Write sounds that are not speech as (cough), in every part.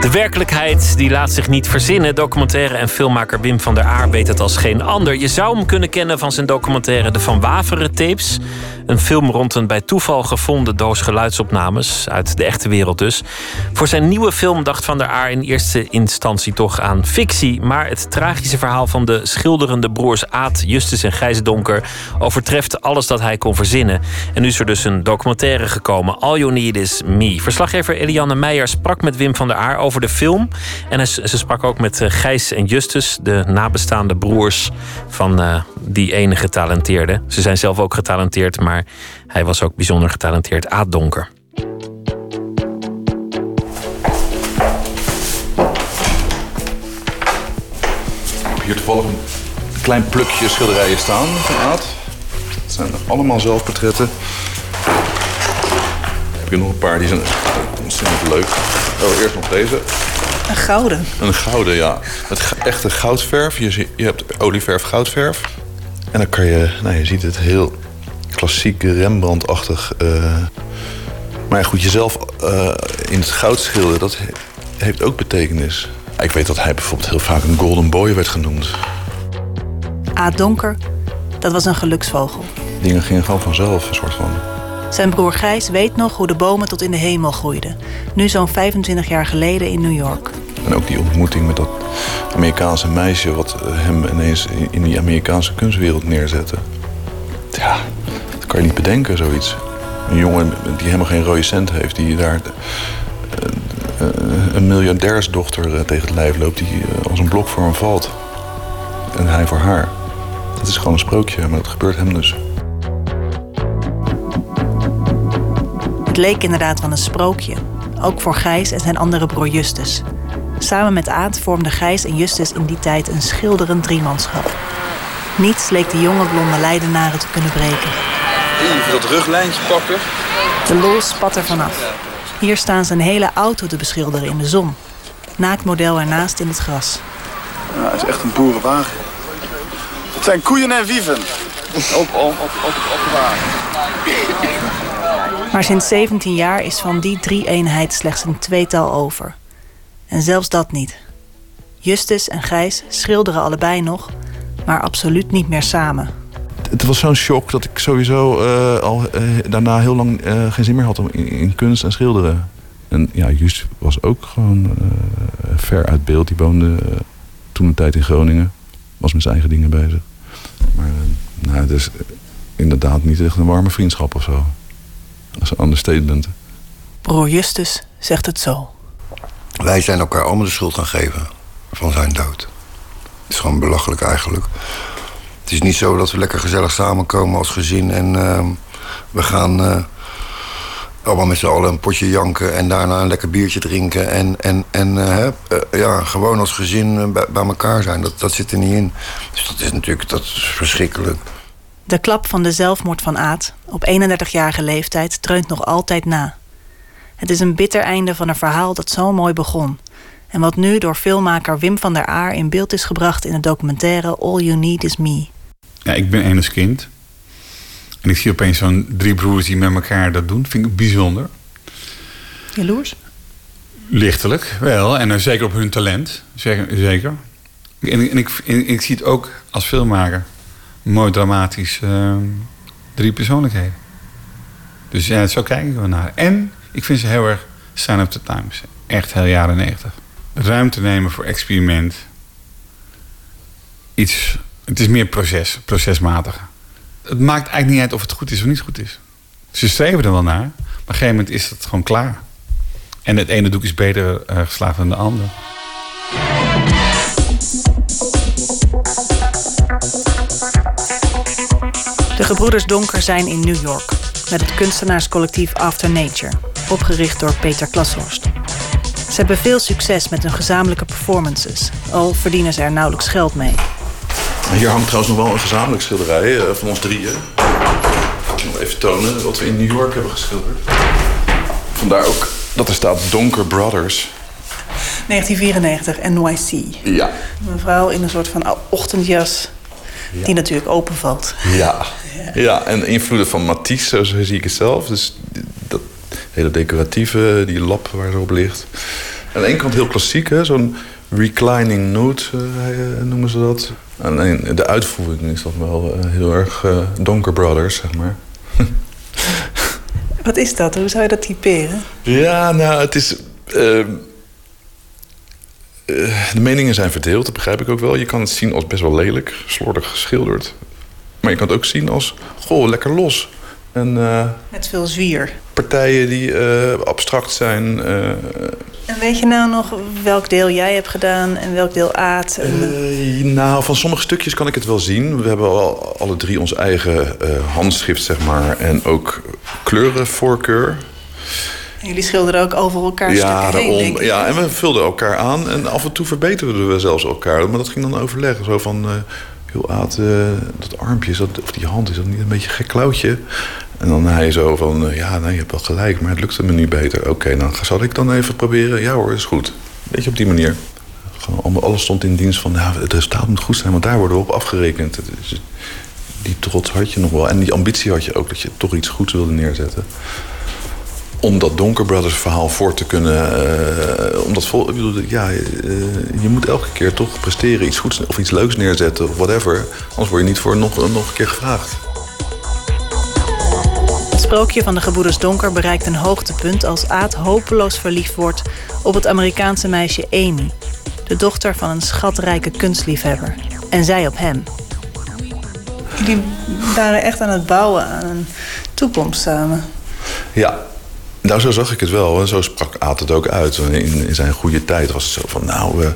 De werkelijkheid die laat zich niet verzinnen. Documentaire en filmmaker Wim van der Aar weet het als geen ander. Je zou hem kunnen kennen van zijn documentaire De Van Waveren Tapes. Een film rond een bij toeval gevonden doos geluidsopnames uit de echte wereld dus. Voor zijn nieuwe film dacht Van der Aar in eerste instantie toch aan fictie. Maar het tragische verhaal van de schilderende broers Aad, Justus en Gijs Donker overtreft alles dat hij kon verzinnen. En nu is er dus een documentaire gekomen. All You Need Is Me. Verslaggever Eliane Meijer sprak met Wim van der Aar over de film. En ze sprak ook met eh, Gijs en Justus, de nabestaande broers van uh, die ene getalenteerde. Ze zijn zelf ook getalenteerd, maar hij was ook bijzonder getalenteerd. Aad Donker. Hier toevallig een klein plukje schilderijen staan van Aad. Het zijn allemaal zelfportretten. Ik heb hier nog een paar die zijn ontzettend leuk. Oh, eerst nog deze. Een gouden. Een gouden, ja. Het echte goudverf. Je, je hebt olieverf, goudverf. En dan kan je, nou je ziet het heel klassiek Rembrandt-achtig. Uh, maar goed, jezelf uh, in het goud schilderen, dat heeft ook betekenis. Ik weet dat hij bijvoorbeeld heel vaak een golden boy werd genoemd. A. Donker, dat was een geluksvogel. Dingen gingen gewoon vanzelf, een soort van. Zijn broer Gijs weet nog hoe de bomen tot in de hemel groeiden. Nu zo'n 25 jaar geleden in New York. En ook die ontmoeting met dat Amerikaanse meisje... wat hem ineens in die Amerikaanse kunstwereld neerzette. Ja, dat kan je niet bedenken, zoiets. Een jongen die helemaal geen rode cent heeft... die daar eh, een miljardairsdochter eh, tegen het lijf loopt... die eh, als een blok voor hem valt. En hij voor haar. Dat is gewoon een sprookje, maar dat gebeurt hem dus. Het leek inderdaad van een sprookje. Ook voor Gijs en zijn andere broer Justus. Samen met Aad vormden Gijs en Justus in die tijd een schilderend driemanschap. Niets leek de jonge blonde leidenaren te kunnen breken. Even dat ruglijntje pakken. De lol spat er vanaf. Hier staan ze een hele auto te beschilderen in de zon. Naaktmodel ernaast in het gras. Ja, het is echt een boerenwagen. Het zijn koeien en wieven. Op, op, op, op, op de wagen. Maar sinds 17 jaar is van die drie eenheid slechts een tweetal over. En zelfs dat niet. Justus en Gijs schilderen allebei nog, maar absoluut niet meer samen. Het was zo'n shock dat ik sowieso uh, al uh, daarna heel lang uh, geen zin meer had om in, kunst en schilderen. En ja, Just was ook gewoon ver uit beeld. Die woonde toen een tijd in Groningen. Was met zijn eigen dingen bezig. Maar nou, dus inderdaad niet echt een warme vriendschap of zo. Dat is een understatement. Broer Justus zegt het zo. Wij zijn elkaar allemaal de schuld gaan geven van zijn dood. Het is gewoon belachelijk eigenlijk. Het is niet zo dat we lekker gezellig samenkomen als gezin en uh, we gaan uh, allemaal met z'n allen een potje janken en daarna een lekker biertje drinken. En, en, en uh, ja, gewoon als gezin bij, bij, elkaar zijn. Dat, dat zit er niet in. Dus dat is natuurlijk dat is verschrikkelijk. De klap van de zelfmoord van Aad, op 31-jarige leeftijd, dreunt nog altijd na. Het is een bitter einde van een verhaal dat zo mooi begon. En wat nu door filmmaker Wim van der Aar in beeld is gebracht in de documentaire All You Need Is Me. Ja, ik ben enig kind. En ik zie opeens zo'n drie broers die met elkaar dat doen. Vind ik bijzonder. Jaloers? Lichtelijk, wel. En uh, zeker op hun talent. Zeker. zeker. En, en, ik, en, ik zie het ook als filmmaker. Mooi dramatisch. Uh, drie persoonlijkheden. Dus ja, zo kijk ik wel naar. En ik vind ze heel erg sign up the times. Echt heel jaren negentig. Ruimte nemen voor experiment. Iets het is meer proces, procesmatig. Het maakt eigenlijk niet uit of het goed is of niet goed is. Ze streven er wel naar, maar op een gegeven moment is het gewoon klaar. En het ene doek is beter uh, geslagen dan de ander. De gebroeders Donker zijn in New York met het kunstenaarscollectief After Nature, opgericht door Peter Klashorst. Ze hebben veel succes met hun gezamenlijke performances, al verdienen ze er nauwelijks geld mee. Hier hangt trouwens nog wel een gezamenlijk schilderij uh, van ons drieën. Ik nog even tonen wat we in New York hebben geschilderd. Vandaar ook dat er staat Donker Brothers. 1994, NYC. Ja. Een vrouw in een soort van ochtendjas ja. die natuurlijk openvalt. Ja. (laughs) ja. ja, en invloeden van Matisse, zo zie ik het zelf. Dus dat hele decoratieve, die lap waar ze op ligt. Aan de ene kant heel klassiek, zo'n reclining note uh, noemen ze dat. Alleen de uitvoering is dat wel uh, heel erg uh, Donker Brothers, zeg maar. Wat is dat? Hoe zou je dat typeren? Ja, nou, het is. Uh, de meningen zijn verdeeld, dat begrijp ik ook wel. Je kan het zien als best wel lelijk, slordig geschilderd. Maar je kan het ook zien als, goh, lekker los. En, uh, Met veel zwier. Partijen die uh, abstract zijn. En weet je nou nog welk deel jij hebt gedaan en welk deel Aad? En... nou, van sommige stukjes kan ik het wel zien. We hebben al, alle drie ons eigen handschrift, zeg maar. En ook kleurenvoorkeur. En jullie schilderden ook over elkaar ja, heen, daarom, Ja, en we vulden elkaar aan. En af en toe verbeterden we zelfs elkaar. Maar dat ging dan overleggen. Zo van... heel Aad, dat armpje, is dat, of die hand, is dat niet een beetje een gek klauwtje? En dan hij zo van, ja, nee, je hebt wel gelijk, maar het lukte me nu beter. Oké, dan zal ik dan even proberen. Ja hoor, is goed. Beetje op die manier. Gewoon, alles stond in dienst van, ja, het resultaat moet goed zijn, want daar worden we op afgerekend. Die trots had je nog wel. En die ambitie had je ook, dat je toch iets goeds wilde neerzetten. Om dat Donker Brothers verhaal voor te kunnen... Uh, omdat vol, ik bedoel, ja, uh, je moet elke keer toch presteren, iets goeds of iets leuks neerzetten of whatever. Anders word je niet voor nog, nog een keer gevraagd. Het sprookje van de gebroeders Donker bereikt een hoogtepunt als Aad hopeloos verliefd wordt op het Amerikaanse meisje Amy, de dochter van een schatrijke kunstliefhebber. En zij op hem. Jullie waren echt aan het bouwen aan een toekomst samen. Ja, nou zo zag ik het wel. En zo sprak Aad het ook uit. In, in zijn goede tijd was het zo van, nou... Uh,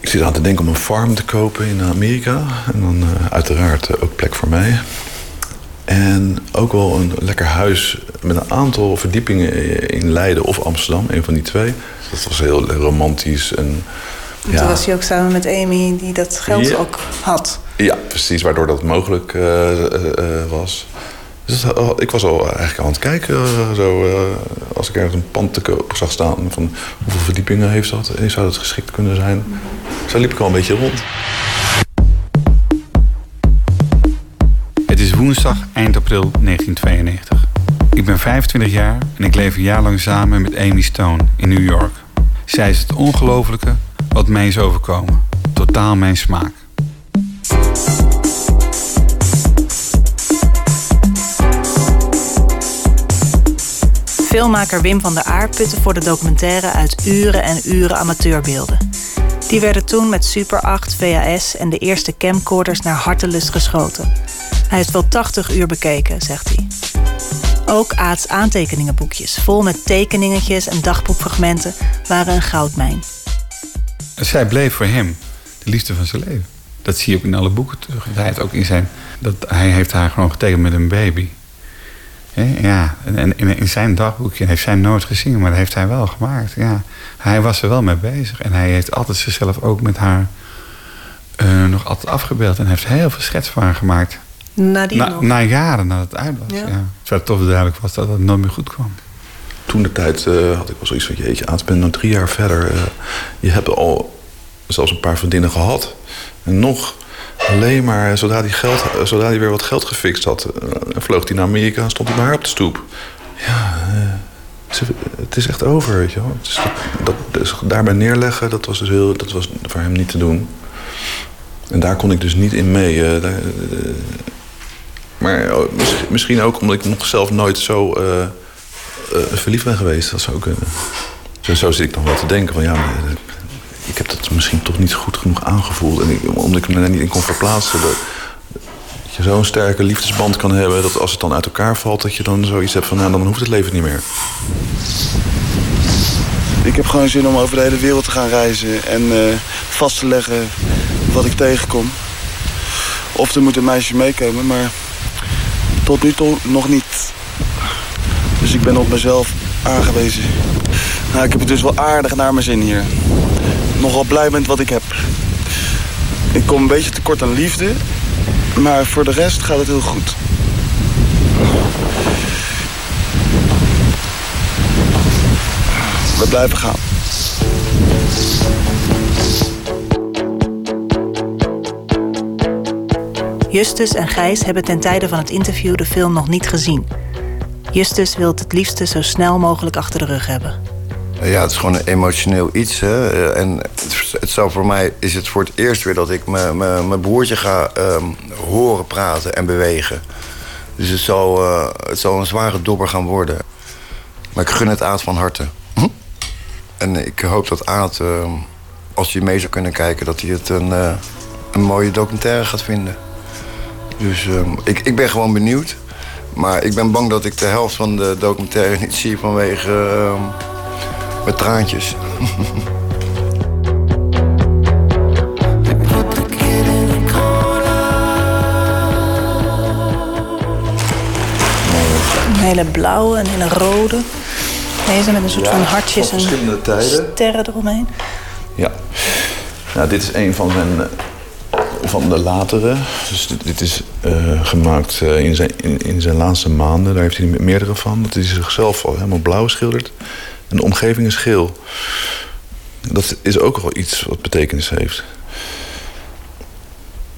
ik zit aan te denken om een farm te kopen in Amerika. En dan uh, uiteraard uh, ook plek voor mij. En ook wel een lekker huis met een aantal verdiepingen in Leiden of Amsterdam, een van die twee. Dat was heel romantisch. En, ja. Toen was hij ook samen met Amy, die dat geld ja. ook had. Ja, precies, waardoor dat mogelijk was. Dus dat, ik was al eigenlijk aan het kijken, zo, als ik ergens een pand te koop zag staan. Van hoeveel verdiepingen heeft dat? Zou dat geschikt kunnen zijn? Zo liep ik al een beetje rond. Het is woensdag eind april 1992. Ik ben 25 jaar en ik leef een jaar lang samen met Amy Stone in New York. Zij is het ongelofelijke wat mij is overkomen. Totaal mijn smaak. Filmmaker Wim van der Aar putte voor de documentaire uit uren en uren amateurbeelden. Die werden toen met Super 8, VHS en de eerste camcorders naar hartelust geschoten. Hij heeft wel 80 uur bekeken, zegt hij. Ook Aad's aantekeningenboekjes, vol met tekeningetjes en dagboekfragmenten, waren een goudmijn. Zij bleef voor hem de liefde van zijn leven. Dat zie je ook in alle boeken terug. Hij heeft ook in zijn. Dat, hij heeft haar gewoon getekend met een baby. Ja, en in zijn dagboekje heeft zij nooit gezien, maar dat heeft hij wel gemaakt. Ja. Hij was er wel mee bezig en hij heeft altijd zichzelf ook met haar uh, nog altijd afgebeeld en heeft heel veel schets van haar gemaakt. Na, die na, nog. na jaren nadat het uit was. Ja. Ja. Terwijl het toch duidelijk was dat het nooit meer goed kwam. Toen de tijd uh, had ik wel zoiets van: jeetje, aan het ben nog drie jaar verder. Uh, je hebt al zelfs een paar vriendinnen gehad. En nog alleen maar zodra hij, geld, zodra hij weer wat geld gefixt had, uh, vloog hij naar Amerika en stond hij bij op de stoep. Ja, het is echt over, weet je wel. Dus dat, dus daarbij neerleggen, dat was dus heel, dat was voor hem niet te doen. En daar kon ik dus niet in mee. Maar misschien ook omdat ik nog zelf nooit zo verliefd ben geweest. Dat zou kunnen. Zo, zo zit ik dan wel te denken van ja, ik heb dat misschien toch niet goed genoeg aangevoeld. En ik, omdat ik me daar niet in kon verplaatsen. Dat, je zo'n sterke liefdesband kan hebben dat als het dan uit elkaar valt, dat je dan zoiets hebt van nou, dan hoeft het leven niet meer. Ik heb gewoon zin om over de hele wereld te gaan reizen en uh, vast te leggen wat ik tegenkom. Of er moet een meisje meekomen, maar tot nu toe nog niet. Dus ik ben op mezelf aangewezen. Nou, ik heb het dus wel aardig naar mijn zin hier. Nogal blij met wat ik heb. Ik kom een beetje tekort aan liefde, maar voor de rest gaat het heel goed. We blijven gaan. Justus en Gijs hebben ten tijde van het interview de film nog niet gezien. Justus wil het liefste zo snel mogelijk achter de rug hebben. Ja, het is gewoon een emotioneel iets. Hè? Eh, en het, voor mij is het voor het eerst weer dat ik mijn broertje ga ehm, horen praten en bewegen. Dus het zal, uh, het zal een zware dobber gaan worden. Maar ik gun het Aad van harte. Hm? En ik hoop dat Aad, ehm, als hij mee zou kunnen kijken... dat hij het een, een mooie documentaire gaat vinden. Dus ehm, ik, ik ben gewoon benieuwd. Maar ik ben bang dat ik de helft van de documentaire niet zie vanwege mijn traantjes. Een hele blauwe, een hele rode. Deze met een soort van hartjes en sterren eromheen. Ja. Nou, dit is een van zijn van de latere. Dus dit, is uh, gemaakt uh, in, zijn, in, in, zijn laatste maanden. Daar heeft hij meerdere van. Dat hij zichzelf al helemaal blauw schildert. En de omgeving is geel. Dat is ook wel iets wat betekenis heeft.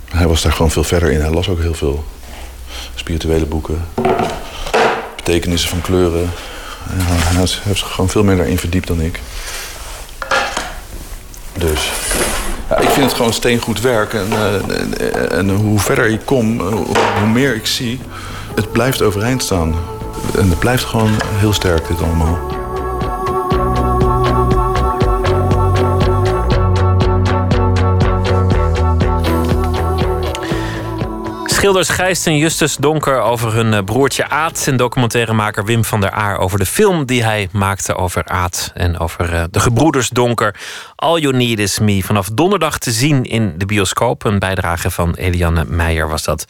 Hij was daar gewoon veel verder in. Hij las ook heel veel spirituele boeken. Betekenissen van kleuren. Hij heeft zich gewoon veel meer daarin verdiept dan ik. Dus ja, ik vind het gewoon steengoed werk. En, uh, en hoe verder ik kom, hoe meer ik zie, het blijft overeind staan. En het blijft gewoon heel sterk, dit allemaal. Schilders Gijs en Justus Donker over hun eh, broertje Aad... en documentairemaker Wim van der Aar over de film die hij maakte over Aad... en over eh, de gebroeders Donker. All You Need Is Me. Vanaf donderdag te zien in de bioscoop. Een bijdrage van Eliane Meijer was dat.